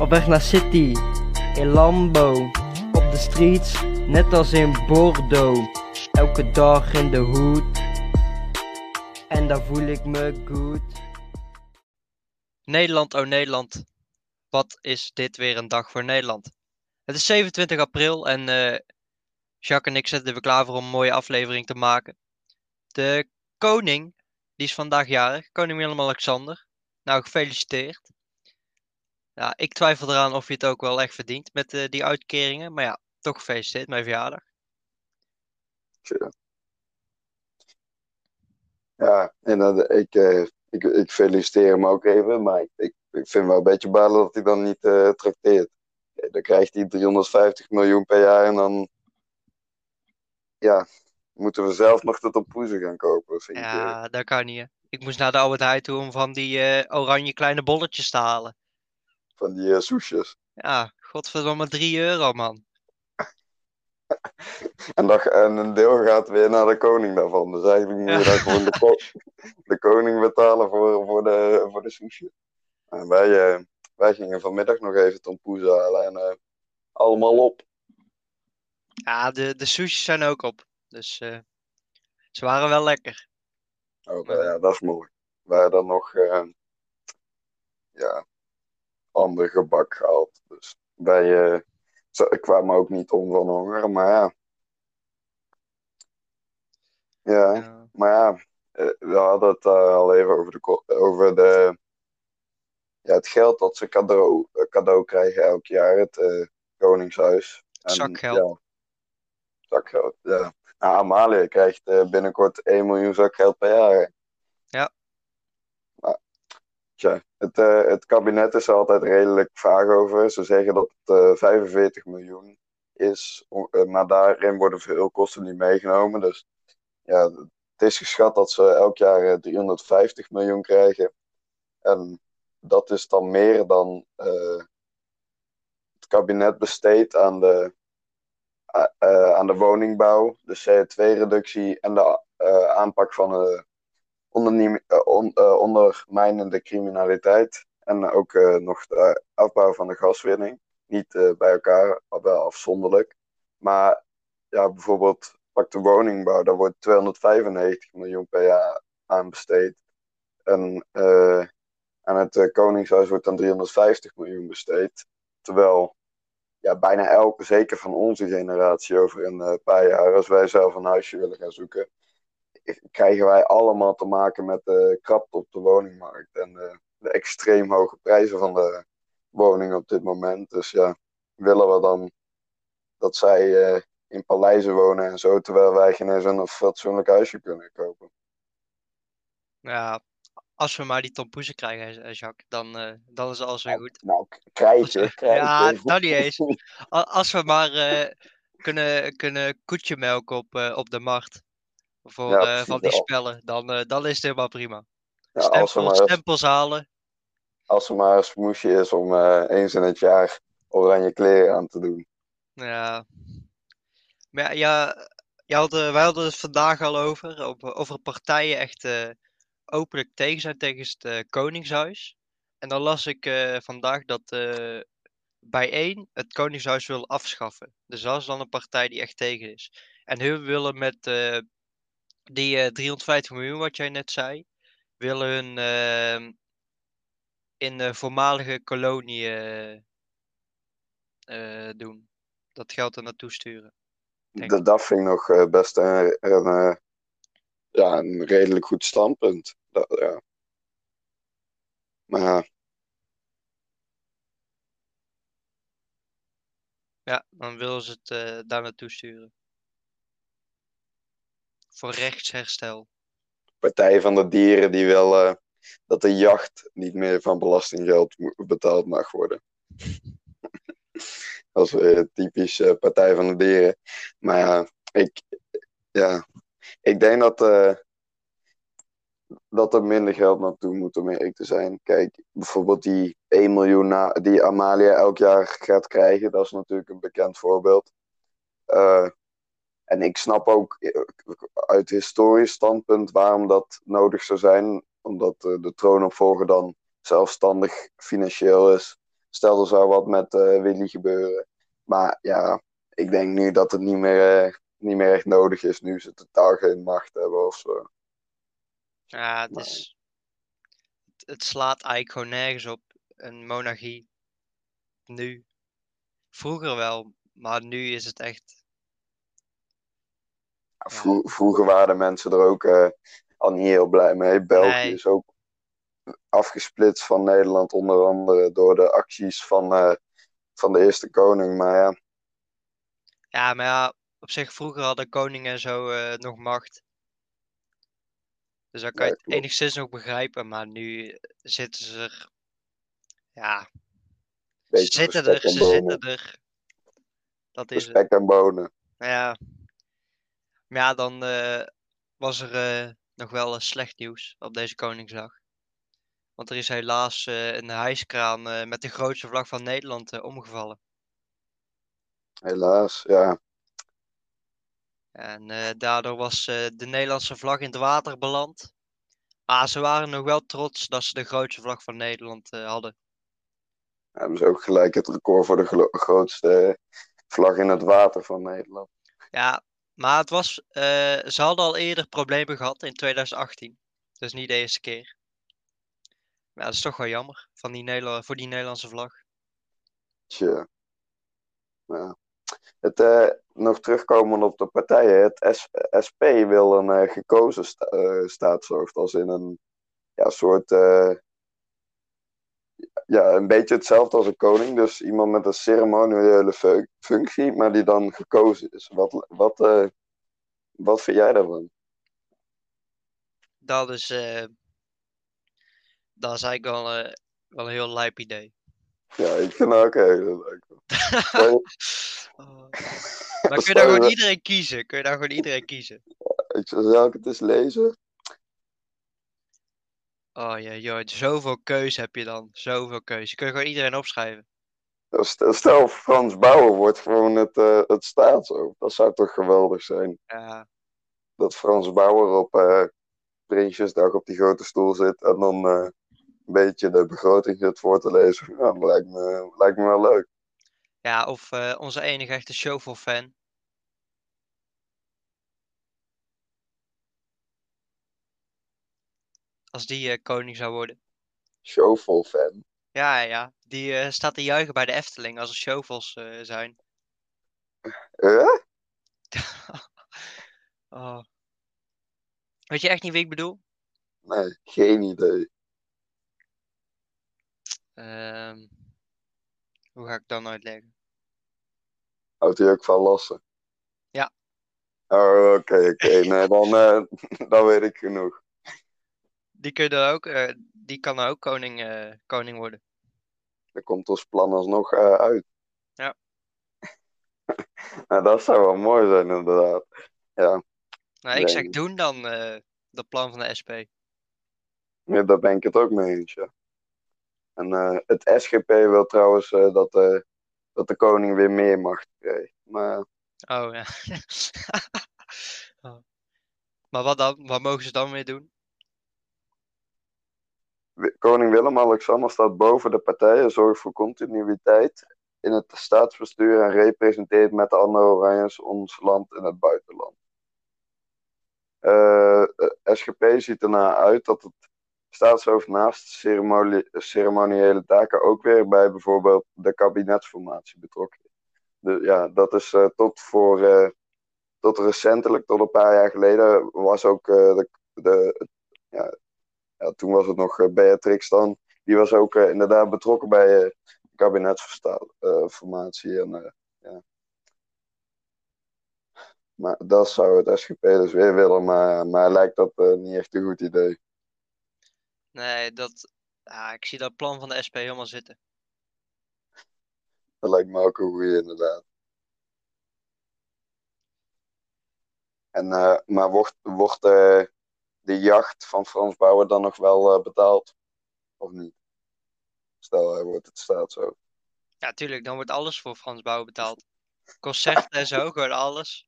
Op weg naar City, in Lambo. Op de streets, net als in Bordeaux. Elke dag in de hoed. En daar voel ik me goed. Nederland, oh Nederland. Wat is dit weer een dag voor Nederland? Het is 27 april en eh, Jacques en ik zitten er weer klaar voor om een mooie aflevering te maken. De koning, die is vandaag jarig, koning Willem-Alexander. Nou, gefeliciteerd. Ja, ik twijfel eraan of je het ook wel echt verdient met eh, die uitkeringen. Maar ja, toch gefeliciteerd je verjaardag. Ja, en dat, ik, eh, ik, ik feliciteer hem ook even, maar ik, ik, ik vind wel een beetje balen dat hij dan niet eh trakteert. Dan krijgt hij 350 miljoen per jaar en dan ja, moeten we zelf nog de tompoezen gaan kopen. Vind ik. eh. Ja, dat kan niet. hè. Ik moest naar de Albert Heijn toe om van die eh, oranje kleine bolletjes te halen. Van die eh, soesjes. Ja, godverdomme 3 euro man. En, dat, en een deel gaat weer naar de koning daarvan. Dus eigenlijk moet je Ja. gewoon de, ko- de koning betalen voor, voor de, voor de soesjes. En wij, eh, wij gingen vanmiddag nog even tompoezen halen en eh, allemaal op. Ja, de, de sushis zijn ook op. Dus ze waren wel lekker. Oh, ja, dat is mooi. Wij dan nog ja, ander gebak gehaald. Dus wij eh, kwamen ook niet om van honger, maar ja. Ja, Ja. maar ja, eh, we hadden het eh, al even over, de, over de, ja, het geld dat ze cadeau, cadeau krijgen elk jaar, het Koningshuis. En, Zakgeld. Ja, zakgeld, ja. Nou, Amalia krijgt binnenkort 1 miljoen zakgeld per jaar. Tja, het, eh, het kabinet is er altijd redelijk vaag over. Ze zeggen dat het eh, 45 miljoen is, eh, maar daarin worden veel kosten niet meegenomen. Dus ja, het is geschat dat ze elk jaar eh, 350 miljoen krijgen. En dat is dan meer dan eh, het kabinet besteedt aan de, eh, aan de woningbouw, de CO2-reductie en de eh, aanpak van eh, on- eh, ondermijnende criminaliteit. En ook eh, nog de afbouw van de gaswinning. Niet eh, bij elkaar, maar wel afzonderlijk. Maar ja, bijvoorbeeld pak de woningbouw, daar wordt 295 miljoen per jaar aan besteed. En eh, aan het eh, Koningshuis wordt dan 350 miljoen besteed. Terwijl ja, bijna elke, zeker van onze generatie, over een eh, paar jaar, als wij zelf een huisje willen gaan zoeken, krijgen wij allemaal te maken met de krapte op de woningmarkt en eh, de extreem hoge prijzen van de woningen op dit moment. Dus ja, willen we dan dat zij eh, in paleizen wonen en zo, terwijl wij geen eens een fatsoenlijk huisje kunnen kopen. Ja, als we maar die tompoezen krijgen, hè, Jacques, dan, eh, dan is alles weer goed. Nou, krijgen, krijgen. Ja, dat niet eens. Als we maar eh, kunnen, kunnen koetje melken op, eh, op de markt. Voor Ja, eh, precies, van die spellen, dan, eh, dan is het helemaal prima. Ja, als, Stempel, maar, stempels halen. als er maar een smoesje is om eh, eens in het jaar oranje kleren aan te doen. Ja. Maar ja, ja, je had, eh, wij hadden het vandaag al over. Over, over partijen echt openlijk tegen zijn tegen het Koningshuis. En dan las ik vandaag dat eh bijeen het Koningshuis wil afschaffen. Dus dat is dan een partij die echt tegen is. En hun willen met die eh 350 miljoen wat jij net zei, willen hun eh, in de voormalige kolonie eh, eh, doen. Dat geld er naartoe sturen. Dat, dat vind ik nog eh, best een, een, eh, ja, een redelijk goed standpunt. Dat, ja. Maar ja, dan willen ze het eh, daar naartoe sturen. Voor rechtsherstel. Partij van de Dieren die wil eh, dat de jacht niet meer van belastinggeld betaald mag worden. Dat is weer typisch eh, Partij van de Dieren. Maar ja, ik, ja, ik denk dat, eh, dat er minder geld naartoe moet om eerlijk te zijn. Kijk, bijvoorbeeld die 1 miljoen na, die Amalia elk jaar gaat krijgen, dat is natuurlijk een bekend voorbeeld. Eh, en ik snap ook eh, uit historisch standpunt waarom dat nodig zou zijn, omdat eh, de troonopvolger dan zelfstandig financieel is, stel er zou wat met eh, Willy gebeuren. Maar ja, ik denk nu dat het niet meer, niet meer echt nodig is. Nu ze totaal geen macht hebben of zo. Ja, het, is, het slaat eigenlijk gewoon nergens op. Een monarchie. Nu. Vroeger wel, maar nu is het echt. Vro- vroeger waren mensen er ook eh, al niet heel blij mee. België Nee. is ook afgesplitst van Nederland, onder andere door de acties van, eh, van de eerste koning. Maar ja, Ja, maar ja, op zich vroeger hadden koningen en zo eh, nog macht. Dus dan kan Ja, je het klopt. enigszins nog begrijpen, maar nu zitten ze er. Ja, ze zitten er, ze zitten er. Dat is spek en bonen. Ja. Maar ja, dan eh, was er eh, nog wel slecht nieuws op deze Koningsdag. Want er is helaas eh, een hijskraan met de grootste vlag van Nederland omgevallen. Helaas, ja. En daardoor was de Nederlandse vlag in het water beland. Maar ze waren nog wel trots dat ze de grootste vlag van Nederland hadden. Hebben ze ook gelijk het record voor de grootste vlag in het water van Nederland. Ja, maar het was, eh, ze hadden al eerder problemen gehad in 2018. Dus niet de eerste keer. Maar dat is toch wel jammer van die voor die Nederlandse vlag. Tja. Ja. Het, eh, nog terugkomen op de partijen. Het SP wil een eh, gekozen sta. Als in een ja, soort. Ja, een beetje hetzelfde als een koning. Dus iemand met een ceremoniële fu- functie, maar die dan gekozen is. Wat, wat, eh, wat vind jij daarvan? Dat is, eh, dat is eigenlijk wel, eh, wel een heel lijp idee. Ja, ik vind dat ook heel leuk. Oh. Maar kun je daar gewoon iedereen kiezen? Kun je daar gewoon iedereen kiezen? Ik ik het eens lezen. Oh ja, joh, zoveel keuze heb je dan. Zoveel keuze. Kun je gewoon iedereen opschrijven? Stel, Frans Bauer wordt gewoon het, eh, het staatshoofd. Dat zou toch geweldig zijn. Ja, Dat Frans Bauer op eh, Prinsjesdag op die grote stoel zit en dan eh, een beetje de begroting zit voor te lezen. Ja, dat lijkt me, lijkt me wel leuk. ja of onze enige echte showful-fan. Als die eh, koning zou worden. Showful fan. Ja, ja. Die eh, staat te juichen bij de Efteling als er showfuls eh, zijn. Eh? Oh. Weet je echt niet wie ik bedoel? Nee, geen idee. Ehm, hoe ga ik dat nou uitleggen? Houdt hij ook van lassen? Ja. Oh, oké, oké. Nee, dan, dan weet ik genoeg. Die, kun je ook, eh, die kan dan ook koning, eh, koning worden. Dan komt ons plan alsnog eh, uit. Ja. nou, dat zou wel mooi zijn, inderdaad. Ja, Nou, ik zeg doen dan dat plan van de SP. Ja, daar ben ik het ook mee eens, ja. En het SGP wil trouwens dat, dat de koning weer meer macht krijgt. Maar Oh ja. Oh. Maar wat dan? Wat mogen ze dan weer doen? Koning Willem-Alexander staat boven de partijen, zorgt voor continuïteit in het staatsbestuur en representeert met de andere Oranjes ons land in het buitenland. Eh, de SGP ziet ernaar uit dat het staatshoofd naast ceremoni- ceremoniële taken ook weer bij bijvoorbeeld de kabinetsformatie betrokken is. Dus ja, dat is eh, tot voor eh, tot recentelijk, tot een paar jaar geleden, was ook eh, de, de ja, ja, toen was het nog eh, Beatrix dan. Die was ook eh, inderdaad betrokken bij eh, kabinetsformatie. en, ja. Maar dat zou het SGP dus weer willen, maar, maar lijkt dat niet echt een goed idee. Nee, dat. Ja, ik zie dat plan van de SP helemaal zitten. Dat lijkt me ook een goede inderdaad. En, maar wordt, wordt de jacht van Frans Bauer dan nog wel eh, betaald? Of niet? Stel, hij wordt het staatshoofd. Ja, tuurlijk, dan wordt alles voor Frans Bouwen betaald. Concerten en zo, gewoon alles.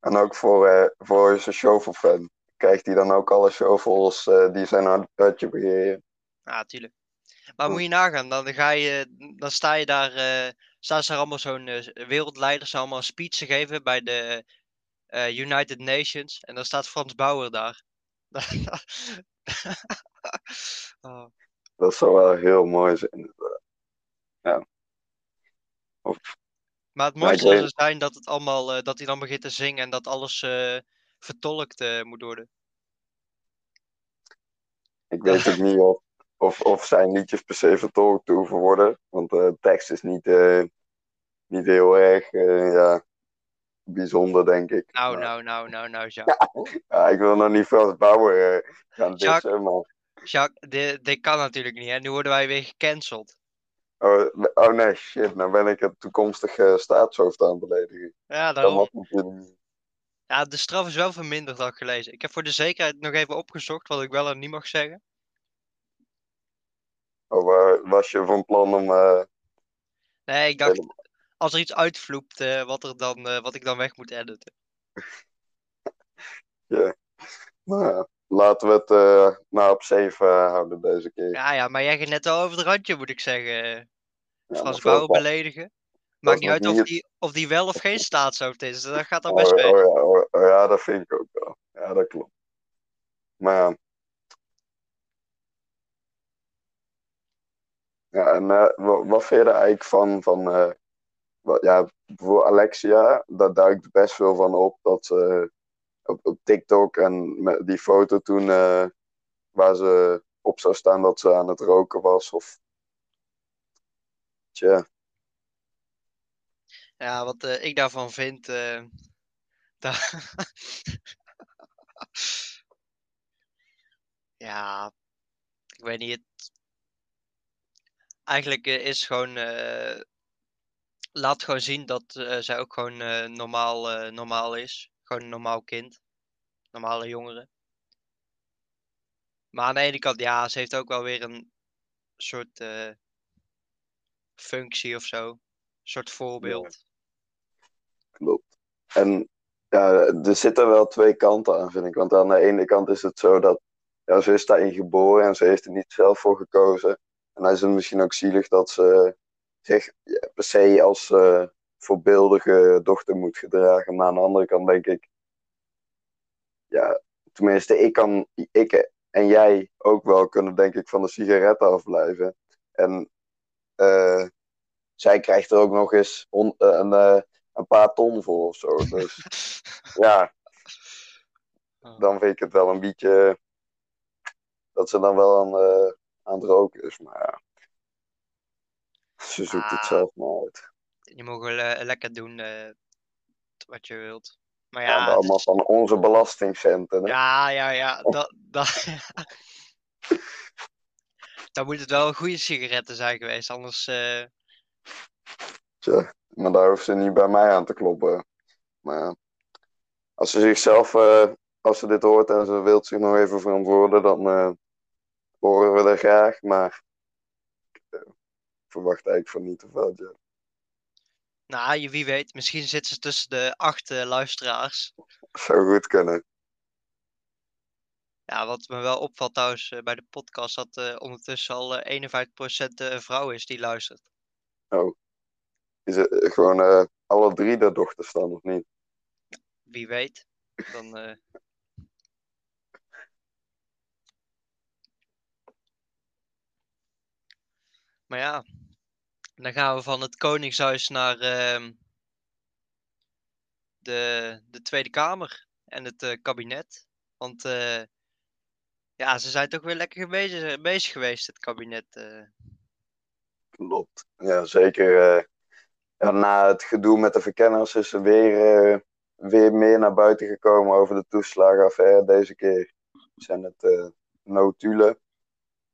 En ook voor, eh voor zijn shovel-fan. Krijgt hij dan ook alle shovels eh, die zijn hart- hartje begeren? Ja, tuurlijk. Maar moet je nagaan, dan, ga je, dan sta je daar, eh staan ze daar allemaal zo'n wereldleiders allemaal een speech te geven bij de eh, United Nations. En dan staat Frans Bauer daar. Oh. Dat zou wel heel mooi zijn. Ja. Of, Maar het mooiste zou zijn dat, het allemaal, eh, dat hij dan begint te zingen en dat alles eh, vertolkt moet worden. ik weet ook niet of, of, of zijn liedjes per se vertolkt hoeven worden. Want de tekst is niet, niet heel erg ja, bijzonder, denk ik. Nou, Maar- nou, nou, nou, nou, Jacques. Ja, ik wil nog niet Frans Bauer eh, gaan Jacques- dissen, maar... Jacques, dit, dit kan natuurlijk niet, hè? Nu worden wij weer gecanceld. Oh, oh nee, shit, nou ben ik het toekomstige staatshoofd aan het beledigen. Ja, Dat daarom. Ja, de straf is wel verminderd, had ik gelezen. Ik heb voor de zekerheid nog even opgezocht, wat ik wel en niet mag zeggen. Oh, was je van plan om... eh, Nee, ik dacht, als er iets uitvloept, eh, wat, er dan, eh, wat ik dan weg moet editen. Nou ja, laten we het eh maar op safe eh, houden deze keer. Ja, ja, maar jij ging net al over het randje, moet ik zeggen. Ja, Frans veel- beledigen. Maakt niet uit of die, of die wel of geen staatshoofd is. Dat gaat dan Oh, best oh, mee. ja, oh, oh ja, dat vind ik ook wel. Ja, dat klopt. Maar ja. Ja, en wa- wat vind je er eigenlijk van, van ja, voor Alexia, daar duikt best veel van op dat ze op, op TikTok en met die foto toen eh, waar ze op zou staan dat ze aan het roken was of tja, Ja, wat eh, ik daarvan vind. eh, ja, ik weet niet. Eigenlijk eh, is gewoon. Laat gewoon zien dat eh, zij ook gewoon eh, normaal, eh, normaal is. Gewoon een normaal kind. Normale jongere. Maar aan de ene kant, ja, ze heeft ook wel weer een soort functie of zo. Een soort voorbeeld. Klopt. En ja, er zitten wel twee kanten aan, vind ik. Want aan de ene kant is het zo dat ja, ze is daarin geboren en ze heeft er niet zelf voor gekozen. En dan is het misschien ook zielig dat ze zich per se als eh, voorbeeldige dochter moet gedragen. Maar aan de andere kant denk ik, ja, tenminste, ik kan, ik en jij ook wel kunnen, denk ik, van de sigaretten afblijven. En eh, zij krijgt er ook nog eens on- eh, een, een paar ton voor of zo. Dus ja, dan vind ik het wel een beetje dat ze dan wel aan, aan het roken is. Maar ja, ze zoekt het Ah. zelf maar uit. Je mag wel eh, lekker doen eh, wat je wilt. Maar Ja, allemaal is- van onze belastingcenten. Hè? ja, ja, ja. Dat, dat... Dan moet het wel goede sigaretten zijn geweest, anders. eh, Tja, maar daar hoeft ze niet bij mij aan te kloppen. Maar ja, als ze zichzelf, als ze dit hoort en ze wilt zich nog even verantwoorden, dan horen we dat graag. Maar verwacht eigenlijk van niet te veel. Ja. Nou, wie weet, misschien zit ze tussen de acht eh, luisteraars. Zou goed kunnen. Ja, wat me wel opvalt trouwens eh, bij de podcast, dat eh, ondertussen al eh 51% een vrouw is die luistert. Is het gewoon alle drie de dochters dan, of niet? Wie weet. Dan, Maar ja, dan gaan we van het Koningshuis naar ehm, de, de Tweede Kamer en het eh, kabinet. Want eh, ja, ze zijn toch weer lekker bezig, bezig geweest, het kabinet. eh. Klopt. Ja, zeker. na het gedoe met de verkenners is er weer, weer meer naar buiten gekomen over de toeslagenaffaire. Deze keer zijn het notulen.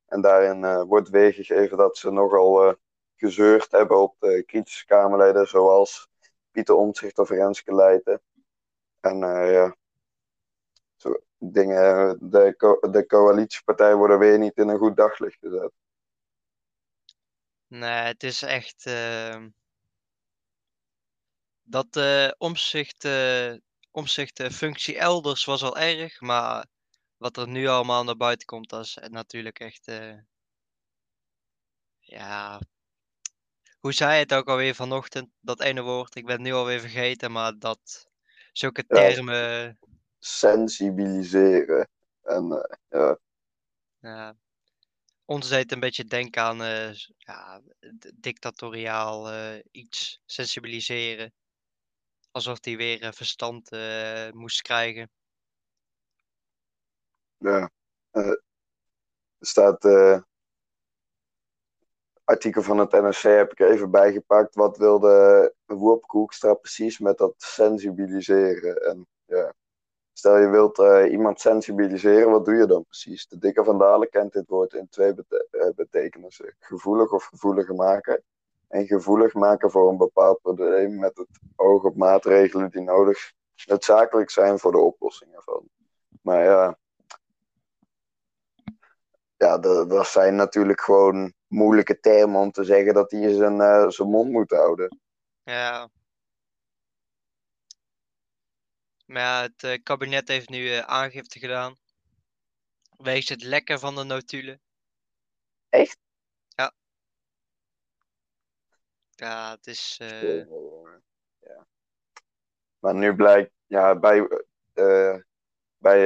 En daarin wordt weergegeven dat ze nogal gezeurd hebben op de kritische Kamerleden, zoals Pieter Omtzigt of Renske Leijten. En eh, ja, zo dingen, de, co- de coalitiepartijen worden weer niet in een goed daglicht gezet. Nee, het is echt. ehm, dat eh omzicht, eh, functie elders was al erg, maar wat er nu allemaal naar buiten komt, dat is natuurlijk echt. eh, Ja. Hoe zei je het ook alweer vanochtend? Dat ene woord. Ik ben het nu alweer vergeten, maar dat. Zulke Ja. termen. sensibiliseren. En eh, ja, Ja. Ons deed een beetje denken aan eh, ja, dictatoriaal eh, iets. Sensibiliseren. Alsof hij weer verstand moest krijgen. ja. Er staat artikel van het NRC heb ik even bijgepakt. Wat wilde Wopke Hoekstra precies met dat sensibiliseren? En ja, stel je wilt eh, iemand sensibiliseren, wat doe je dan precies? De dikke van Dalen kent dit woord in twee eh, betekenissen. Gevoelig of gevoeliger maken. En gevoelig maken voor een bepaald probleem met het oog op maatregelen die nodig noodzakelijk zijn voor de oplossing ervan. Maar ja, ja, dat zijn natuurlijk gewoon moeilijke termen om te zeggen dat hij zijn, eh, zijn mond moet houden. Ja. Maar ja, het eh, kabinet heeft nu eh, aangifte gedaan. Wegens het lekken van de notulen. Echt? Ja. Ja, het is. Ja. Maar nu blijkt, ja, bij, bij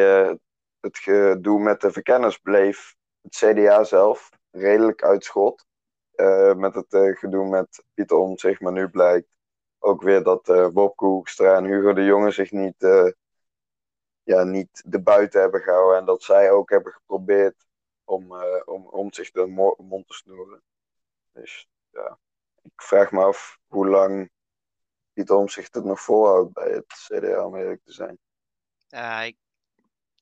het gedoe met de verkenners bleef het CDA zelf redelijk uit schot. Eh, met het eh, gedoe met Pieter Omtzigt, maar nu blijkt ook weer dat eh Wopke Hoekstra en Hugo de Jonge zich niet, ja, niet de buiten hebben gehouden. En dat zij ook hebben geprobeerd om, om Omtzigt de mo- mond te snoeren. Dus ja, ik vraag me af hoe lang Pieter Omtzigt het nog volhoudt bij het CDA, om eerlijk te zijn.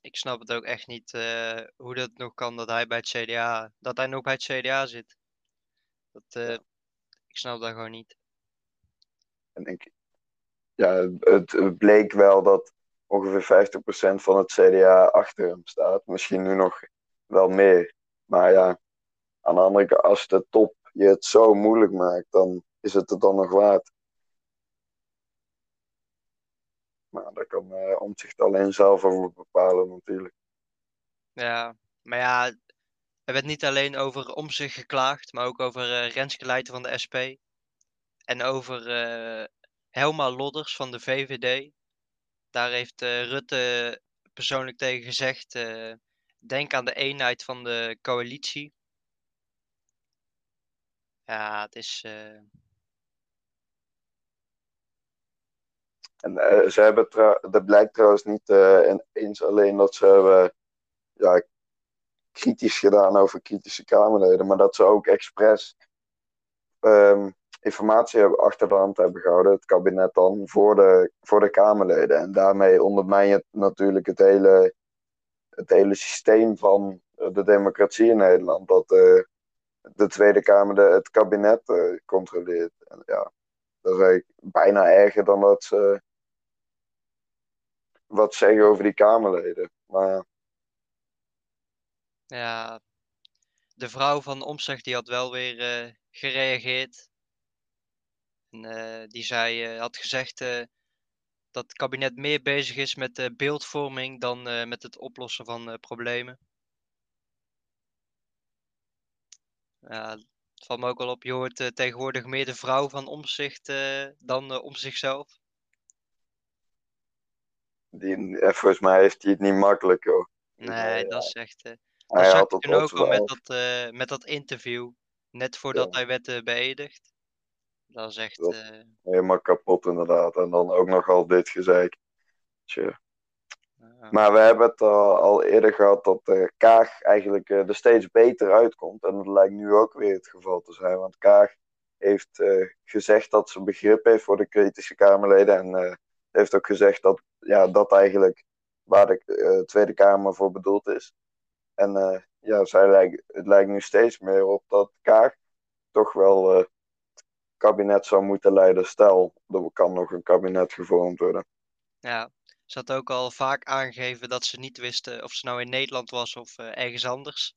Ik snap het ook echt niet eh, hoe dat nog kan dat hij bij het CDA. Dat hij nog bij het CDA zit. Dat, eh, Ja. Ik snap dat gewoon niet. En ik, ja, het, het bleek wel dat ongeveer 50% van het CDA achter hem staat. Misschien nu nog wel meer. Maar ja, aan de andere kant, als de top je het zo moeilijk maakt, dan is het het dan nog waard. Maar daar kan eh Omtzigt alleen zelf over bepalen natuurlijk. Ja, maar ja, er werd niet alleen over om zich geklaagd, maar ook over eh Renske van de SP. En over eh, Helma Lodders van de VVD. Daar heeft Rutte persoonlijk tegen gezegd: denk aan de eenheid van de coalitie. Ja, het is. En eh, ze hebben dat blijkt trouwens niet eh, en- eens alleen dat ze hebben ja, kritisch gedaan over kritische Kamerleden, maar dat ze ook expres ehm, informatie hebben, achter de hand hebben gehouden, het kabinet dan, voor de, voor de Kamerleden. En daarmee ondermijn je natuurlijk het hele, het hele systeem van eh, de democratie in Nederland. Dat eh, de Tweede Kamer de, het kabinet eh, controleert. En ja, dat is eigenlijk bijna erger dan dat ze wat zeggen over die Kamerleden. Maar ja, de vrouw van Omtzigt die had wel weer eh, gereageerd. En, eh, die zei, eh, had gezegd dat het kabinet meer bezig is met beeldvorming dan met het oplossen van problemen. Ja, het valt me ook wel op. Je hoort tegenwoordig meer de vrouw van eh, dan om zichzelf. Die, eh, volgens mij heeft hij het niet makkelijk, joh. Nee, dat is echt. eh, Hij dat had het toen ook wel al met dat, eh, met dat interview. Net voordat Ja. hij werd eh, beëdigd. Dat is echt. Dat- eh, Helemaal kapot inderdaad. En dan ook nog al dit gezeik. Tje. ja. Maar we hebben het al, al eerder gehad dat Kaag eigenlijk eh, er steeds beter uitkomt. En dat lijkt nu ook weer het geval te zijn. Want Kaag heeft eh, gezegd dat ze begrip heeft voor de kritische Kamerleden. En eh, heeft ook gezegd dat ja, dat eigenlijk waar de eh, Tweede Kamer voor bedoeld is. En eh, ja, zij lijkt, het lijkt nu steeds meer op dat Kaag toch wel eh, het kabinet zou moeten leiden. Stel, er kan nog een kabinet gevormd worden. Ja, ze had ook al vaak aangegeven dat ze niet wisten of ze nou in Nederland was of ergens anders.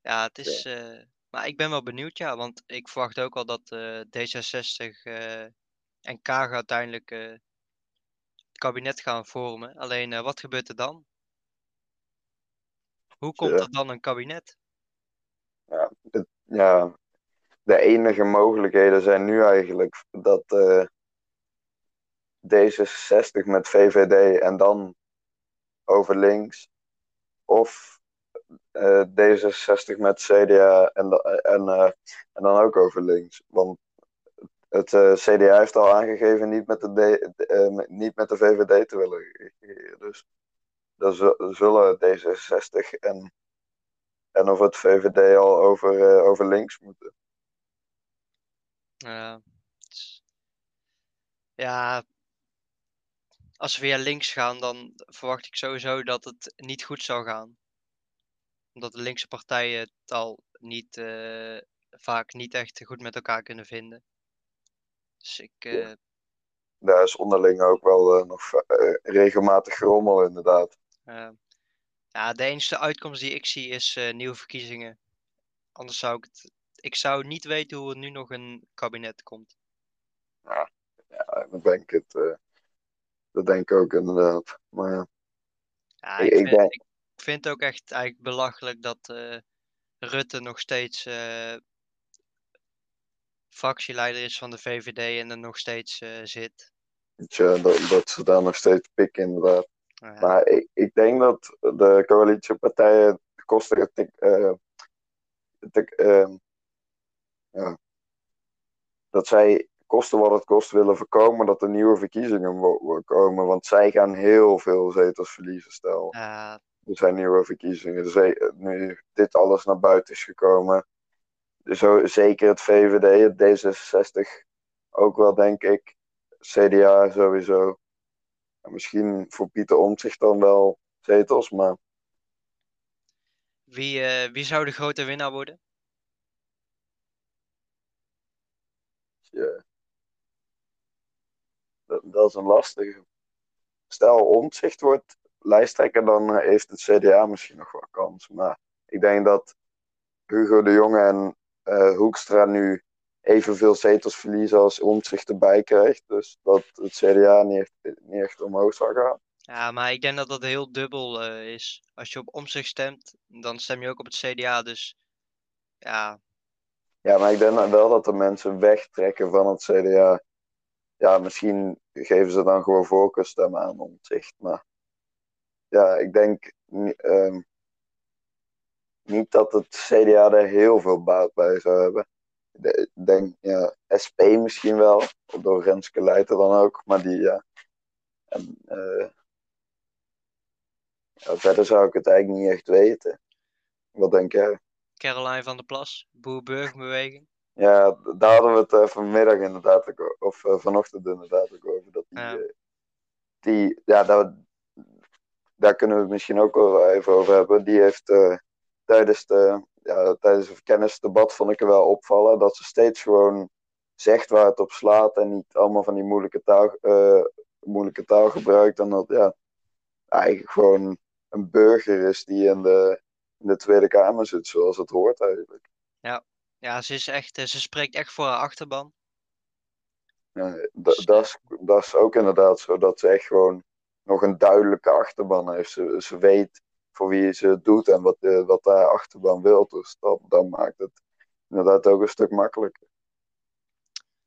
Ja, het is. maar ik ben wel benieuwd, ja, want ik verwacht ook al dat eh, D66 eh, en Kaag uiteindelijk eh, het kabinet gaan vormen. Alleen, eh, wat gebeurt er dan? Hoe komt Ja. er dan een kabinet? Ja, ja, de enige mogelijkheden zijn nu eigenlijk dat eh, D66 met VVD en dan over links. Of eh, D66 met CDA en, en, en dan ook over links. Want het eh, CDA heeft al aangegeven niet met de, eh, niet met de VVD te willen. Dus dan zu- zullen D66 en, en of het VVD al over, eh, over links moeten. Ja, als we via links gaan, dan verwacht ik sowieso dat het niet goed zal gaan. Omdat de linkse partijen het al niet, vaak niet echt goed met elkaar kunnen vinden. Dus ik, Ja. eh, Daar is onderling ook wel eh, nog eh, regelmatig gerommel, inderdaad. ja, de enige uitkomst die ik zie is nieuwe verkiezingen. Anders zou ik het, ik zou niet weten hoe er nu nog een kabinet komt. Ja, dat denk ik het. dat denk ik ook inderdaad. Maar ja, Ja, Ik- vind, denk- ik vind het ook echt eigenlijk belachelijk dat Rutte nog steeds fractieleider is van de VVD en er nog steeds eh, zit. je, dat, dat ze daar nog steeds pikken, inderdaad. Ja, Maar ik, ik denk dat de coalitiepartijen de kosten. eh, ehm, ja, dat zij kosten wat het kost willen voorkomen dat er nieuwe verkiezingen komen. Want zij gaan heel veel zetels verliezen, stel. ja, Er zijn nieuwe verkiezingen. Ze- nu dit alles naar buiten is gekomen. Zo, zeker het VVD, het D66 ook wel, denk ik. CDA sowieso. En misschien voor Pieter Omtzigt dan wel zetels, maar wie, eh, wie zou de grote winnaar worden? ja, dat, dat is een lastige. Stel Omtzigt wordt lijsttrekker, dan eh, heeft het CDA misschien nog wel kans. Maar ik denk dat Hugo de Jonge en eh, Hoekstra nu evenveel zetels verliezen als Omtzigt erbij krijgt. Dus dat het CDA niet echt, niet echt omhoog zal gaan. Ja, maar ik denk dat dat heel dubbel eh, is. Als je op omzicht stemt, dan stem je ook op het CDA. Dus ja, Ja, maar ik denk dan wel dat de mensen wegtrekken van het CDA. Ja, misschien geven ze dan gewoon voorkeurstemmen aan Omtzigt. Maar ja, ik denk ehm, niet dat het CDA er heel veel baat bij zou hebben. Ik denk, ja, SP misschien wel, door Renske Leijten dan ook. Maar die, ja. En, eh, ja, verder zou ik het eigenlijk niet echt weten. Wat denk jij? Caroline van der Plas, Boer-Burgerbeweging. Ja, daar hadden we het eh, vanmiddag inderdaad ook, of eh, vanochtend inderdaad ook over. Dat die, Ja. die ja, daar, daar kunnen we het misschien ook wel even over hebben. Die heeft tijdens, de, ja, tijdens het kennisdebat vond ik er wel opvallen dat ze steeds gewoon zegt waar het op slaat en niet allemaal van die moeilijke taal, eh, moeilijke taal gebruikt. En dat ja, eigenlijk gewoon een burger is die in de, in de Tweede Kamer zit, zoals het hoort eigenlijk. Ja, ze, is echt, eh, ze spreekt echt voor haar achterban. Ja, Dus, dat, is, dat is ook inderdaad zo, dat ze echt gewoon nog een duidelijke achterban heeft. Ze, ze weet voor wie ze het doet en wat, de, wat haar achterban wil. Dus dat, dat maakt het inderdaad ook een stuk makkelijker.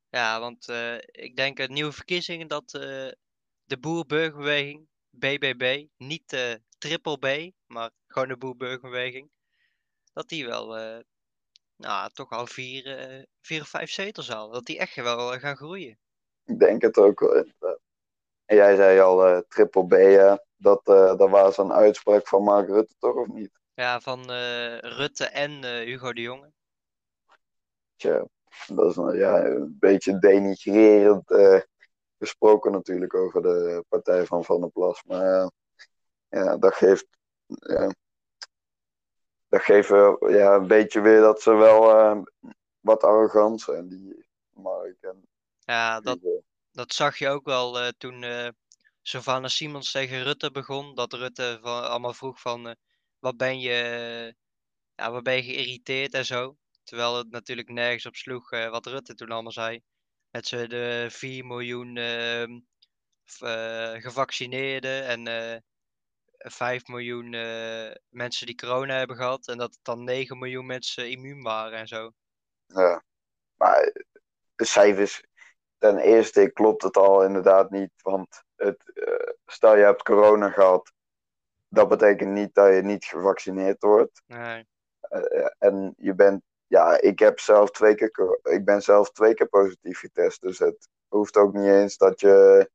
Ja, want eh, ik denk het nieuwe verkiezingen dat eh, de Boer-Burgerbeweging, BBB, niet eh triple B, maar gewoon de Boer-Burgerbeweging, dat die wel, nou, toch al vier, vier of vijf zetels halen. Dat die echt wel gaan groeien. Ik denk het ook wel inderdaad. En jij zei al triple B? Dat, eh, dat was een uitspraak van Mark Rutte toch of niet? Ja, van eh, Rutte en eh, Hugo de Jonge. Tja, dat is een, ja, een beetje denigrerend gesproken natuurlijk over de partij van Van der Plas. Maar ja, dat geeft, ja, dat geeft ja, een beetje weer dat ze wel wat arrogant zijn, die Mark en Ja, dat, dat zag je ook wel toen Sylvana Simons tegen Rutte begon. Dat Rutte van, allemaal vroeg van, eh, wat ben je, ja, wat ben je geïrriteerd en zo. Terwijl het natuurlijk nergens op sloeg eh, wat Rutte toen allemaal zei. Met z'n de 4 miljoen ehm, eh, gevaccineerden en eh, 5 miljoen mensen die corona hebben gehad en dat het dan 9 miljoen mensen immuun waren en zo. Ja. Maar de cijfers, ten eerste klopt het al inderdaad niet. Want het, eh, stel je hebt corona gehad, dat betekent niet dat je niet gevaccineerd wordt. Nee. Eh, en je bent, ja, ik heb zelf twee keer, ik ben zelf twee keer positief getest. Dus het hoeft ook niet eens dat je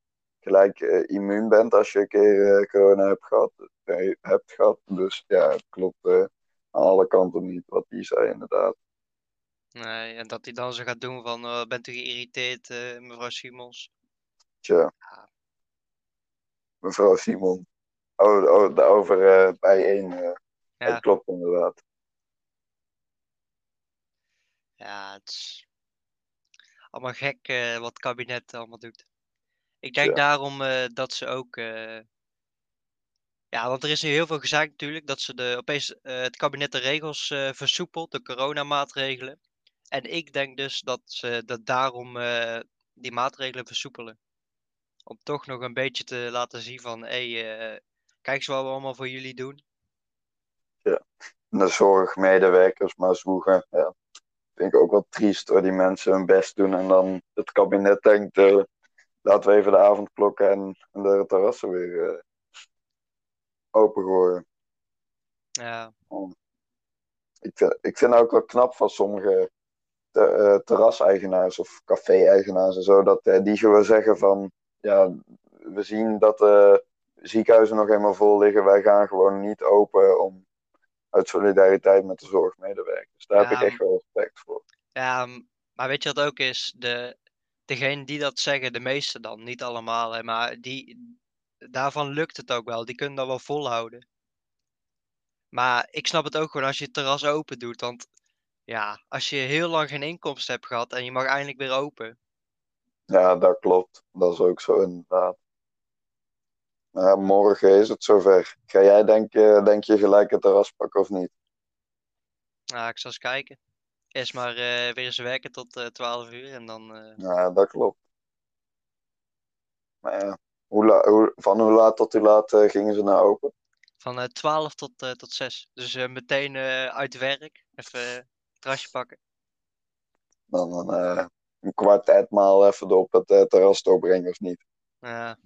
gelijk eh, immuun bent als je een keer corona hebt gehad, eh, hebt gehad. Dus ja, het klopt aan alle kanten niet wat die zei inderdaad. nee. En dat hij dan zo gaat doen van, eh, bent u geïrriteerd, mevrouw Simons? Tja. Mevrouw Simon. Oh, oh daarover eh bijeen. eh Ja. Het klopt inderdaad. Ja, het is allemaal gek eh, wat het kabinet allemaal doet. Ik denk Ja. daarom dat ze ook. ja, want er is nu heel veel gezaakt natuurlijk dat ze de, opeens het kabinet de regels versoepelt, de coronamaatregelen. En ik denk dus dat ze dat daarom die maatregelen versoepelen. Om toch nog een beetje te laten zien van, hé, hey, eh, kijk eens wat we allemaal voor jullie doen. De zorgmedewerkers maar zwoegen. Ja. Vind ik ook wel triest hoor, die mensen hun best doen en dan het kabinet denkt, eh, laten we even de avondklokken en, en de terrassen weer eh opengooien. Ja, Ik vind, ik vind ook wel knap van sommige te, eh, terraseigenaars of café-eigenaars en zo, dat die gewoon zeggen van, ja, we zien dat de ziekenhuizen nog helemaal vol liggen, wij gaan gewoon niet open om uit solidariteit met de zorgmedewerkers. Daar heb ik echt wel respect voor. Ja, maar weet je wat ook is? De, degene die dat zeggen, de meeste dan, niet allemaal, hè, maar die, daarvan lukt het ook wel. Die kunnen dat wel volhouden. Maar ik snap het ook gewoon als je het terras open doet. Want ja, als je heel lang geen inkomsten hebt gehad en je mag eindelijk weer open. Ja, dat klopt. Dat is ook zo inderdaad. Morgen is het zover. Ga jij denk, je- denk je gelijk het terras pakken of niet? Nou, ik zal eens kijken. Eerst maar eh, weer eens werken tot eh 12 uur en dan... eh, Ja, dat klopt. Maar ja, hoe la- hoe, van hoe laat tot hoe laat gingen ze nou open? van eh 12 tot, tot 6. Dus meteen uit werk. Even eh, terrasje pakken. Dan eh, een kwart etmaal even op het eh, terras doorbrengen of niet? Ja.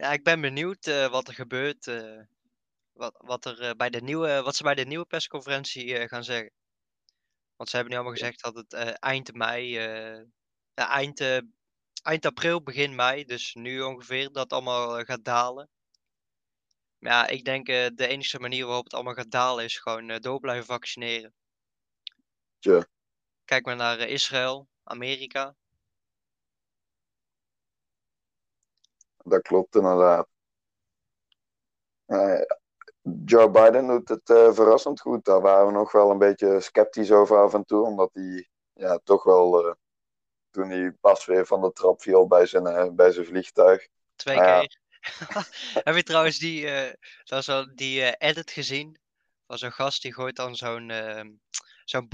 Ja, ik ben benieuwd eh, wat er gebeurt. eh, wat, wat, er, eh, bij de nieuwe, wat ze bij de nieuwe persconferentie gaan zeggen. Want ze hebben nu allemaal gezegd dat het eind mei, ja, eind, eind april, begin mei, dus nu ongeveer, dat allemaal gaat dalen. Maar ja, ik denk de enige manier waarop het allemaal gaat dalen is gewoon door blijven vaccineren. Tja. Kijk maar naar eh, Israël, Amerika. Dat klopt inderdaad. Eh, Joe Biden doet het eh, verrassend goed. Daar waren we nog wel een beetje sceptisch over af en toe. Omdat hij ja, toch wel, toen hij pas weer van de trap viel bij zijn, bij zijn vliegtuig. Twee keer. Heb je trouwens die, dat wel die edit gezien? Van zo'n gast die gooit dan zo'n ehm, zo'n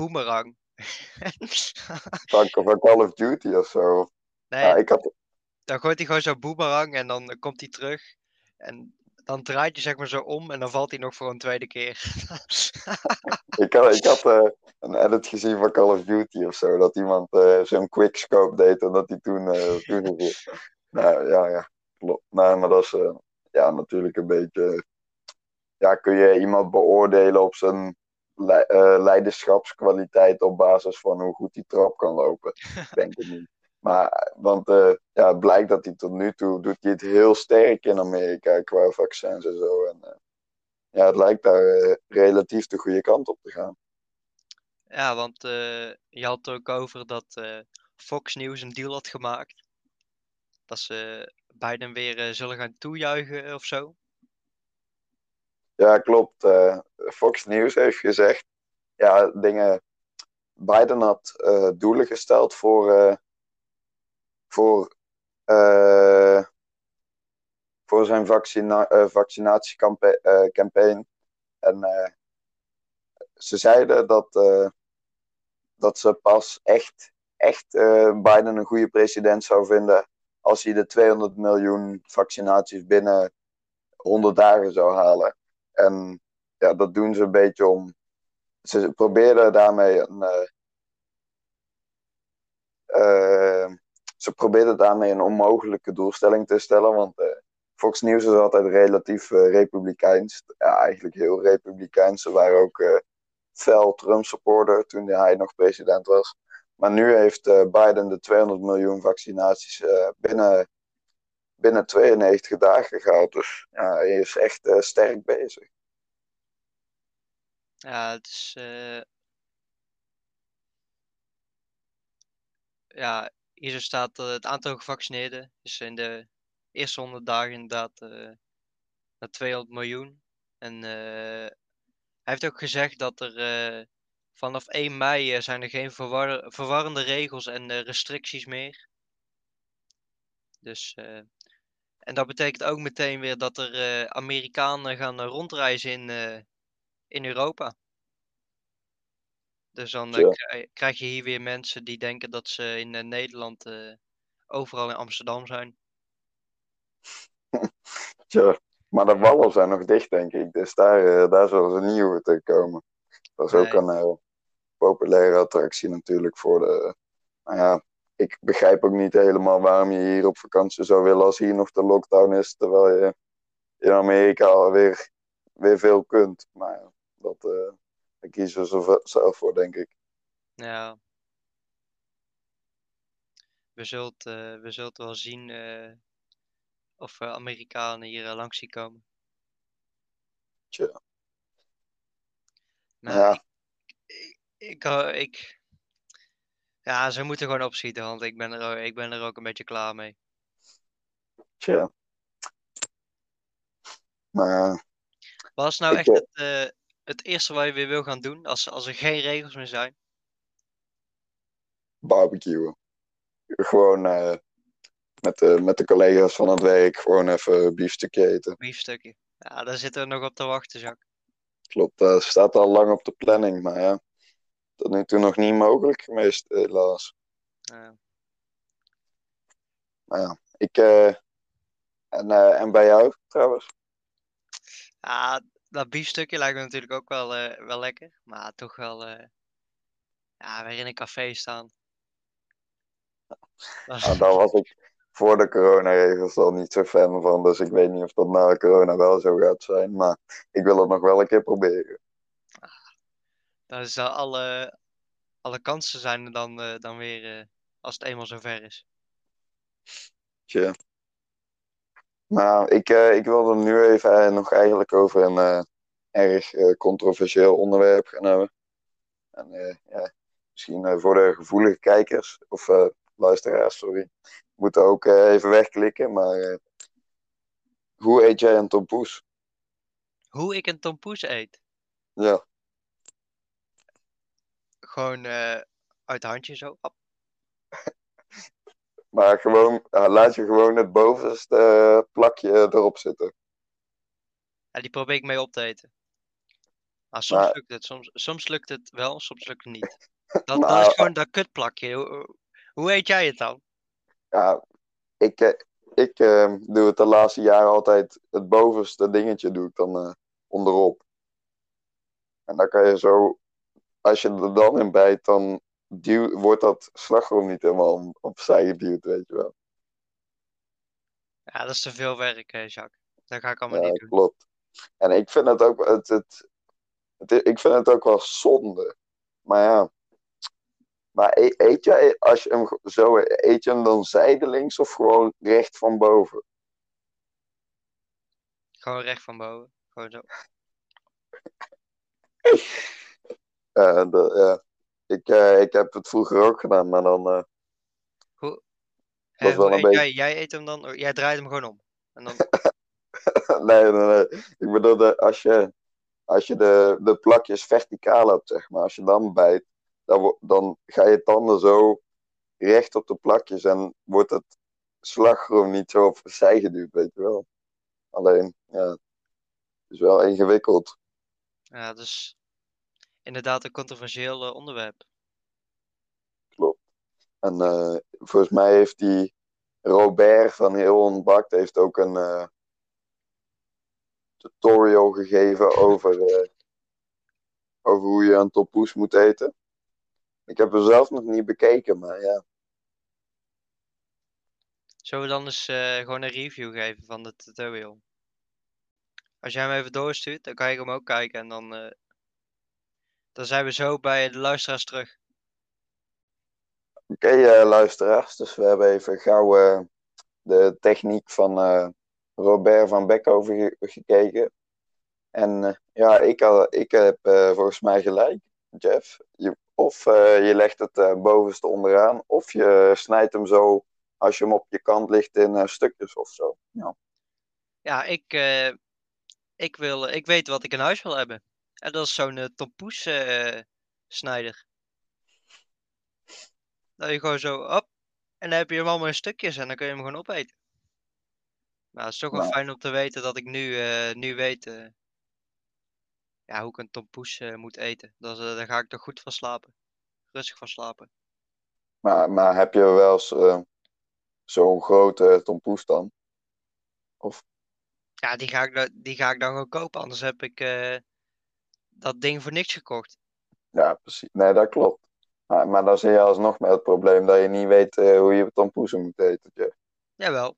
Van, van Call of Duty of zo. nee, Ja, ik had, dan gooit hij gewoon zo'n boomerang en dan komt hij terug. En dan draait hij zeg maar zo om en dan valt hij nog voor een tweede keer. ik had, ik had eh, een edit gezien van Call of Duty of zo. Dat iemand eh, zo'n quickscope deed en dat hij toen. toen nou ja, ja, klopt. Nee, maar dat is ja, natuurlijk een beetje. Ja, kun je iemand beoordelen op zijn eh, leiderschapskwaliteit op basis van hoe goed hij trap kan lopen? Ik denk het niet. Maar, want eh, ja, het blijkt dat hij tot nu toe doet hij het heel sterk in Amerika qua vaccins en zo. En, eh, ja, het lijkt daar relatief de goede kant op te gaan. ja, want je had het ook over dat Fox News een deal had gemaakt. Dat ze Biden weer zullen gaan toejuichen of zo. Ja, klopt. Eh, Fox News heeft gezegd, ja, dingen. Biden had eh, doelen gesteld voor, eh, voor, voor zijn vaccina vaccinatiecampagne. en ze zeiden dat, dat ze pas echt, echt Biden een goede president zou vinden als hij de 200 miljoen vaccinaties binnen 100 dagen zou halen. En ja, dat doen ze een beetje om. Ze probeerden daarmee een. eh, eh, ze probeerden daarmee een onmogelijke doelstelling te stellen. Want eh, Fox News is altijd relatief republikeins. Ja, eigenlijk heel republikeins. Ze waren ook fel Trump-supporter toen hij nog president was. Maar nu heeft Biden de 200 miljoen vaccinaties binnen, binnen 92 dagen gehaald. Dus ja, hij is echt eh, sterk bezig. Ja, het is. eh, Ja, hier staat eh, het aantal gevaccineerden is in de eerste 100 dagen inderdaad naar 200 miljoen. En hij heeft ook gezegd dat er vanaf 1 mei zijn er geen verwar verwarrende regels en restricties meer. Dus, en dat betekent ook meteen weer dat er eh, Amerikanen gaan eh, rondreizen in, eh, in Europa. Dus dan Ja. krijg je hier weer mensen die denken dat ze in Nederland overal in Amsterdam zijn. Tja, maar de wallen zijn nog dicht, denk ik. Dus daar, daar zullen ze niet hoeven te komen. Dat is ook een populaire attractie natuurlijk voor de. Nou ja, ik begrijp ook niet helemaal waarom je hier op vakantie zou willen als hier nog de lockdown is, terwijl je in Amerika alweer weer veel kunt. Maar dat, eh daar kiezen ze zelf voor, denk ik. Ja. We zult, eh, we zult wel zien eh, of eh, Amerikanen hier eh, langs zien komen. Tja. Ja. ik, ik, eh, ik, ja, ze moeten gewoon opschieten, want ik ben er, ook- ik ben er ook een beetje klaar mee. Tja. Maar Wat is nou echt eh, het, eh, het eerste wat je weer wil gaan doen als, als er geen regels meer zijn? barbecuen. Gewoon eh, met, de, met de collega's van het werk gewoon even biefstukje eten. Biefstukje. Ja, daar zitten we nog op te wachten, Jacques. Klopt, dat staat al lang op de planning, maar ja, tot nu toe nog niet mogelijk geweest, helaas. Ja. Maar ja, ik. eh, en, eh, en bij jou trouwens? Ja, dat biefstukje lijkt me natuurlijk ook wel, eh, wel lekker. Maar toch wel eh, ja, weer in een café staan. Dat is- Nou, daar was ik voor de coronaregels al niet zo fan van, dus ik weet niet of dat na corona wel zo gaat zijn. Maar ik wil het nog wel een keer proberen. Dat is al alle, alle kansen zijn er dan, eh, dan weer eh, als het eenmaal zover is. Tja. Maar ik, eh, ik wilde nu even nog eigenlijk over een erg controversieel onderwerp gaan hebben. En ja, misschien voor de gevoelige kijkers of luisteraars, sorry, moeten ook even wegklikken. Maar hoe eet jij een tompoes? Hoe ik een tompoes eet? Ja, Gewoon eh, uit de handje zo. Maar gewoon, ja, laat je gewoon het bovenste eh, plakje erop zitten. Ja, die probeer ik mee op te eten. Maar soms Maar- lukt het, soms, soms lukt het wel, soms lukt het niet. Dat, dat Maar- is gewoon dat kutplakje. Hoe, hoe eet jij het dan? Ja, ik, eh, ik eh, doe het de laatste jaren altijd het bovenste dingetje doe ik dan eh, onderop. En dan kan je zo, als je er dan in bijt, dan duw, wordt dat slagroom niet helemaal opzij geduwd, weet je wel. Ja, dat is te veel werk, eh, Jacques. Dat ga ik allemaal Ja, niet doen. klopt. En ik vind het ook, het, het, het- ik vind het ook wel zonde. Maar ja, maar e- eet jij, als je hem zo eet je hem dan zijdelings of gewoon recht van boven? Gewoon recht van boven. Gewoon zo. Ja, de- ja. Ik, eh, ik heb het vroeger ook gedaan, maar dan. eh, is wel hoe een eet beetje- jij? Jij eet hem dan, oh, jij draait hem gewoon om. En dan, nee, nee, nee. Ik bedoel, de, als je, als je de, de plakjes verticaal hebt, zeg maar, als je dan bijt, dan, dan ga je tanden zo recht op de plakjes en wordt het slagroom niet zo opzij geduwd, weet je wel. Alleen, ja, het is wel ingewikkeld. ja, dus inderdaad een controversieel eh, onderwerp. Klopt. En eh, volgens mij heeft die Robert van Heel Ontbakt heeft ook een, eh, tutorial gegeven over, over hoe je een tompoes moet eten. Ik heb hem zelf nog niet bekeken, maar ja. Zullen we dan eens gewoon een review geven van de tutorial? Als jij hem even doorstuurt, dan kan ik hem ook kijken en dan, dan zijn we zo bij de luisteraars terug. Oké, eh, luisteraars. Dus we hebben even gauw eh, de techniek van eh, Robert van Beckhoven ge- gekeken. En ja, ik, had, ik heb volgens mij gelijk, Jeff. Je, of je legt het bovenste onderaan, of je snijdt hem zo als je hem op je kant ligt in stukjes of zo. Ja. Ja, ik, ik, wil, ik weet wat ik in huis wil hebben. En dat is zo'n eh, tompoes eh, snijder. Dat je gewoon zo, op. En dan heb je hem allemaal in stukjes en dan kun je hem gewoon opeten. Maar het is toch wel Nou. fijn om te weten dat ik nu, eh, nu weet ja, hoe ik een tompoes moet eten. Dat, eh, daar ga ik toch goed van slapen. Rustig van slapen. Maar, maar heb je wel eens zo'n grote tompoes dan? Ja, die ga ik, die ga ik dan gewoon kopen. Anders heb ik dat ding voor niks gekocht. Ja, precies. Nee, dat klopt. Maar, maar dan zit je alsnog met het probleem dat je niet weet eh, hoe je tompoesen moet eten. Jeff. Jawel.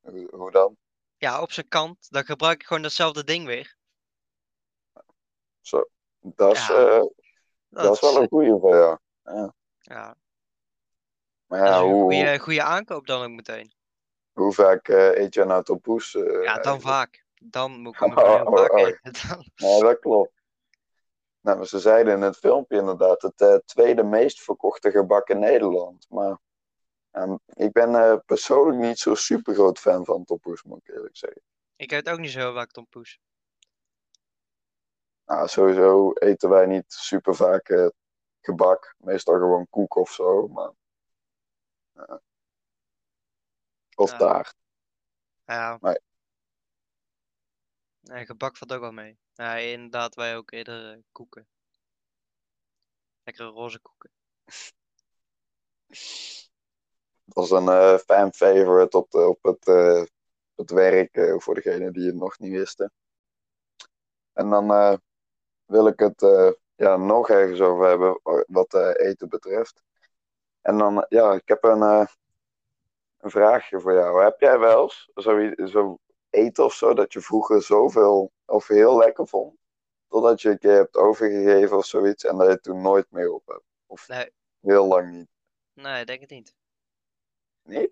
Hoe, hoe dan? Ja, op zijn kant. Dan gebruik ik gewoon datzelfde ding weer. Zo. Dat is, Ja, eh, dat is wel een goeie voor jou. ja, Maar ja, is een hoe, goede, goede aankoop dan ook meteen. hoe vaak eh, eet je nou tompoes? Ja, dan vaak. Dan moet ik hem eten. Dan- Ja, dat klopt. Nou, maar ze zeiden in het filmpje inderdaad het eh, tweede meest verkochte gebak in Nederland. Maar ehm, ik ben eh, persoonlijk niet zo super groot fan van tompoes, moet ik eerlijk zeggen. Ik eet ook niet zo vaak tompoes. Nou, sowieso eten wij niet super vaak eh, gebak. Meestal gewoon koek of zo. Maar. Of taart. Ja. Nee. Nee, gebak valt ook wel mee. Ja, inderdaad, wij ook eerder eh, koeken. Lekkere roze koeken. Dat is een eh, fan favorite op, de, op het, eh, het werk, eh, voor degenen die het nog niet wisten. En dan eh, wil ik het eh, ja, nog ergens over hebben wa- wat eh, eten betreft. En dan, eh, ja, ik heb een, eh, een vraagje voor jou. Heb jij wel eens zo eten of zo dat je vroeger zoveel of heel lekker vond, totdat je een keer hebt overgegeven of zoiets en dat je het toen nooit meer op hebt? Of Nee. heel lang niet? Nee, denk het niet. Niet?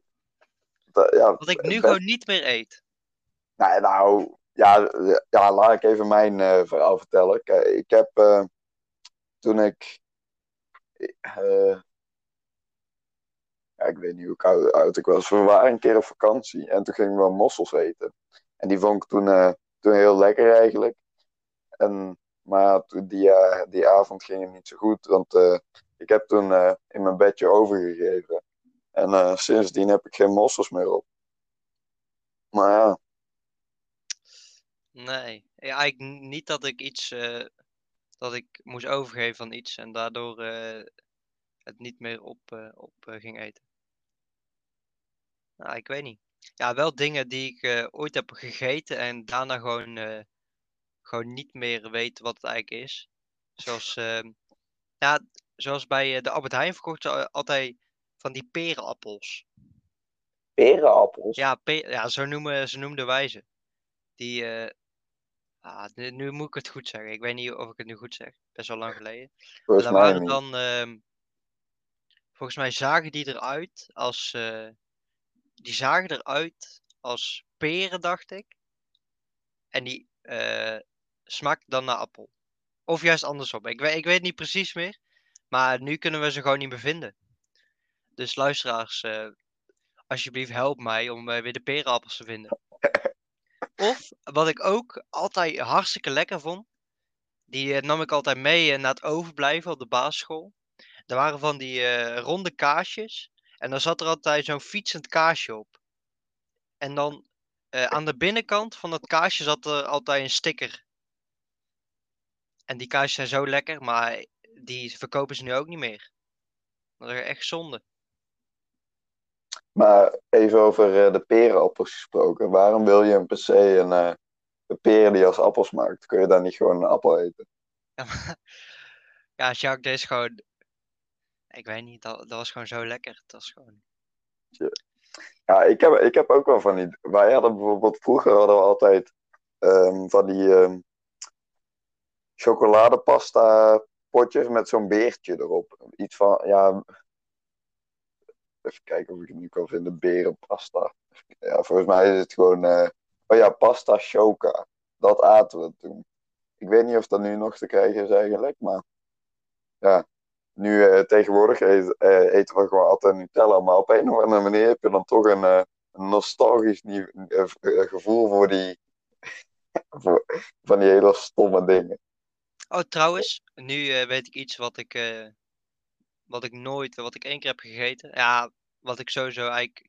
Dat- ja, Wat ik nu ben- gewoon niet meer eet. Nou, nou ja, ja, laat ik even mijn eh, verhaal vertellen. Kijk, ik heb eh, toen ik. eh, ik weet niet hoe oud, oud ik was. We waren een keer op vakantie en toen gingen we mossels eten. En die vond ik toen, eh, toen heel lekker eigenlijk. En, maar toen die, eh, die avond ging het niet zo goed, want eh, ik heb toen in mijn bedje overgegeven. En sindsdien heb ik geen mossels meer op. Maar ja. Nee. Eigenlijk niet dat ik iets. dat ik moest overgeven van iets en daardoor het niet meer op, op ging eten. Nou, ik weet niet. Ja, wel dingen die ik eh, ooit heb gegeten en daarna gewoon, eh, gewoon niet meer weet wat het eigenlijk is. Zoals, ehm, ja, zoals bij eh, de Albert Heijn verkochten ze al- altijd van die perenappels. perenappels. Ja, ja zo, noemen, zo noemden wij ze. Die, ah, nu, nu moet ik het goed zeggen. Ik weet niet of ik het nu goed zeg. Best wel lang geleden. Maar Volgens daar waren dan, ehm, volgens mij zagen die eruit als, die zagen eruit als peren, dacht ik. En die smaakten dan naar appel. Of juist andersom. Ik weet, ik weet niet precies meer. Maar nu kunnen we ze gewoon niet meer vinden. Dus luisteraars, eh, alsjeblieft help mij om eh, weer de perenappels te vinden. Of, wat ik ook altijd hartstikke lekker vond. Die nam ik altijd mee naar het overblijven op de basisschool. Er waren van die ronde kaasjes. En dan zat er altijd zo'n fietsend kaasje op. En dan eh, aan de binnenkant van dat kaasje zat er altijd een sticker. En die kaasjes zijn zo lekker, maar die verkopen ze nu ook niet meer. Dat is echt zonde. Maar even over eh, de perenappels gesproken. Waarom wil je per se een, eh, de peren die als appel smaakt, kun je dan niet gewoon een appel eten? Ja, maar- ja, Jacques, dit is gewoon. Ik weet niet, dat, dat was gewoon zo lekker. Dat was gewoon. Ja, ik heb, ik heb ook wel van die. Wij hadden bijvoorbeeld, vroeger hadden we altijd ehm, van die ehm, chocoladepasta potjes met zo'n beertje erop. Iets van, ja. Even kijken of ik het nu kan vinden. Berenpasta. Ja, volgens mij is het gewoon. eh, oh ja, pasta choca. Dat aten we toen. Ik weet niet of dat nu nog te krijgen is eigenlijk, maar. Ja, nu eh, tegenwoordig eh, eten we gewoon altijd Nutella. Maar op een of andere manier heb je dan toch een. eh, nostalgisch gevoel voor die, voor, van die hele stomme dingen. Oh, trouwens, nu weet ik iets wat ik, wat ik nooit, wat ik één keer heb gegeten. Ja, wat ik sowieso eigenlijk,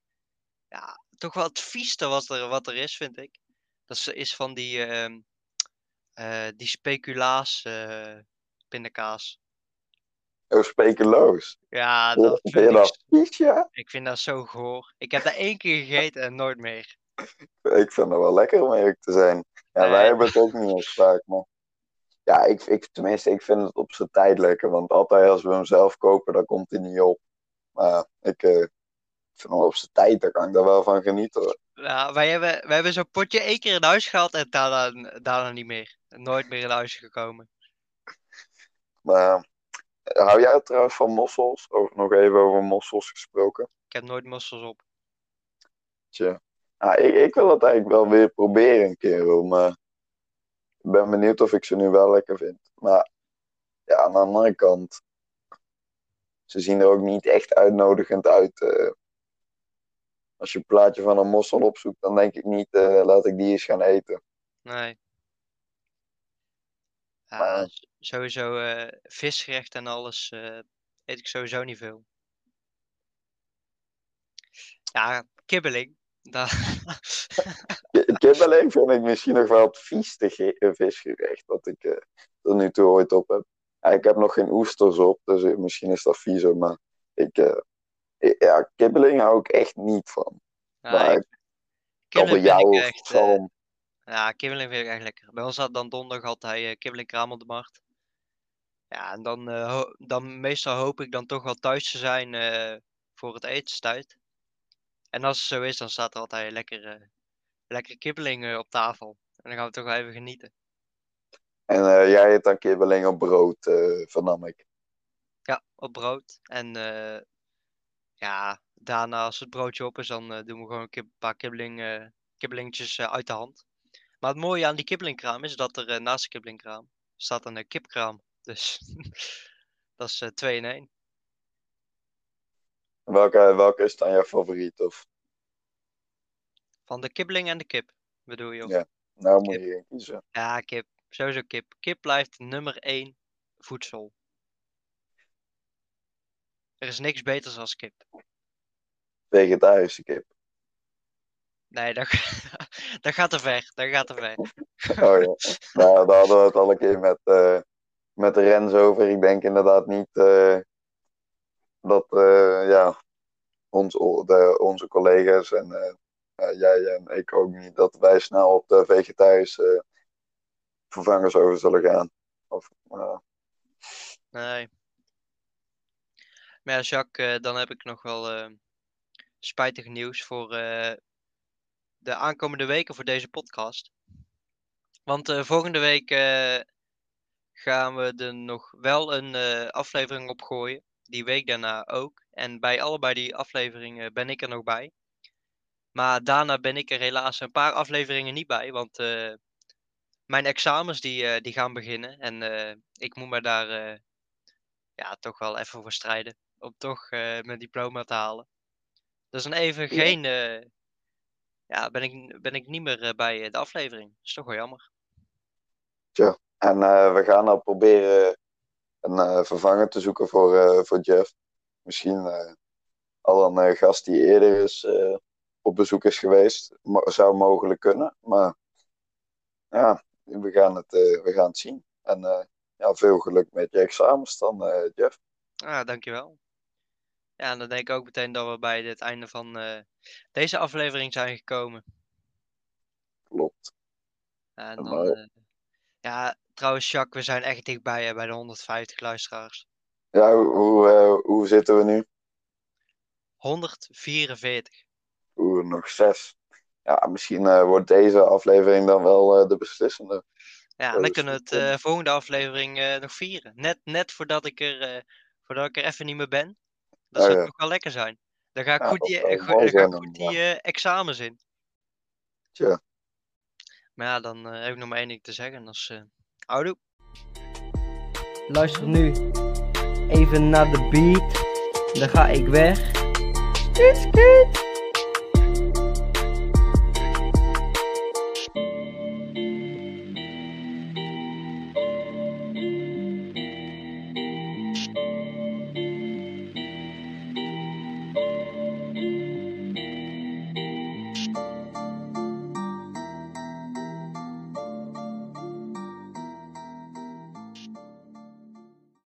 ja, toch wel het vieste wat er, wat er is, vind ik. Dat is, van die, eh, die speculaas pindakaas. Oh, spekeloos. Ja, dat Vind je ik, dat vies, ja? ik vind dat zo goor. Ik heb dat één keer gegeten en nooit meer. Ik vind het wel lekker om eerlijk te zijn. Ja, wij hebben het ook niet eens vaak, maar... Ja, ik, ik, tenminste, ik vind het op zijn tijd lekker. Want altijd als we hem zelf kopen, dan komt hij niet op. Maar ik eh, vind hem op zijn tijd, daar kan ik daar wel van genieten. hoor. Ja, wij hebben, wij hebben zo'n potje één keer in huis gehad en daarna, daarna niet meer. Nooit meer in huis gekomen. Maar hou jij trouwens van mossels? Of nog even over mossels gesproken? Ik heb nooit mossels op. Tja. Ah, ik, ik wil het eigenlijk wel weer proberen een keer, hoor, maar ik ben benieuwd of ik ze nu wel lekker vind. Maar ja, aan de andere kant, ze zien er ook niet echt uitnodigend uit. eh. als je een plaatje van een mossel opzoekt, dan denk ik niet, eh, laat ik die eens gaan eten. Nee. Ja, sowieso eh visgerecht en alles eh, eet ik sowieso niet veel. Ja, kibbeling. Kibbeling vind ik misschien nog wel het vieste eh, visgerecht wat ik eh, tot nu toe ooit op heb. Ja, ik heb nog geen oesters op, dus misschien is dat viezer, maar ik, ik- ja, kibbeling hou ik echt niet van. Ja, maar ik- kibbeling echt, zalm. Ja, kibbeling vind ik echt lekker. Bij ons had dan donderdag altijd eh kibbeling kraam op de markt. Ja, en dan, eh, dan meestal hoop ik dan toch wel thuis te zijn eh, voor het etenstijd. En als het zo is, dan staat er altijd lekker, lekker kibbeling op tafel. En dan gaan we toch wel even genieten. En jij eet dan kibbeling op brood, vernam ik. Ja, op brood. En ja, daarna als het broodje op is, dan doen we gewoon een paar kibbeling, kibbelingetjes uit de hand. Maar het mooie aan die kibbelingkraam is dat er eh, naast de kibbelingkraam staat een eh, kipkraam. Dus dat is eh, twee in één. Welke, welke is dan jouw favoriet? Of Van de kibbeling en de kip, bedoel je? Of? Ja. nou moet Kip. je geen kiezen. Ja, kip. Sowieso kip. Kip blijft nummer één voedsel. Er is niks beters als kip. Vegetarische kip. Nee, dat, dat gaat te ver. Dat gaat te ver. Oh ja. Nou, daar hadden we het al een keer met, eh met Rens over. Ik denk inderdaad niet eh, dat eh, ja, ons, de, onze collega's en jij en ik ook niet, dat wij snel op de vegetarische vervangers over zullen gaan. Of, Nee. Maar ja, Jacques, dan heb ik nog wel spijtig nieuws voor de aankomende weken voor deze podcast. Want eh, volgende week eh, gaan we er nog wel een eh, aflevering op gooien. Die week daarna ook. En bij allebei die afleveringen ben ik er nog bij. Maar daarna ben ik er helaas een paar afleveringen niet bij. Want mijn examens die, die gaan beginnen. En ik moet me daar ja, toch wel even voor strijden. Om toch mijn diploma te halen. Dus dan even geen. Ja, ben ik, ben ik niet meer eh, bij eh, de aflevering. Dat is toch wel jammer. en eh, we gaan dan proberen een vervanger te zoeken voor, voor Jeff. Misschien al een gast die eerder is, op bezoek is geweest. Zou mogelijk kunnen. Maar ja, we gaan het, we gaan het zien. En ja, veel geluk met je examens dan, Jeff. Ah, dankjewel. Ja, en dan denk ik ook meteen dat we bij het einde van eh, deze aflevering zijn gekomen. Klopt. En dan, eh, ja, trouwens, Jacques, we zijn echt dichtbij hè, bij de 150 luisteraars. Ja, hoe, hoe, eh, hoe zitten we nu? 144. Oeh, nog zes. Ja, misschien wordt deze aflevering dan wel de beslissende. Ja, dan kunnen we het volgende aflevering nog vieren. Net, net voordat ik er, voordat ik er even niet meer ben. Dat Oh, zou ja. toch wel lekker zijn. Dan ga ik Ja, goed die, zijn goed die eh, examens in. Tja. Maar ja, dan eh, heb ik nog maar één ding te zeggen. en Dat is eh houdoe. Luister nu even naar de beat. Dan ga ik weg. Skit, skit.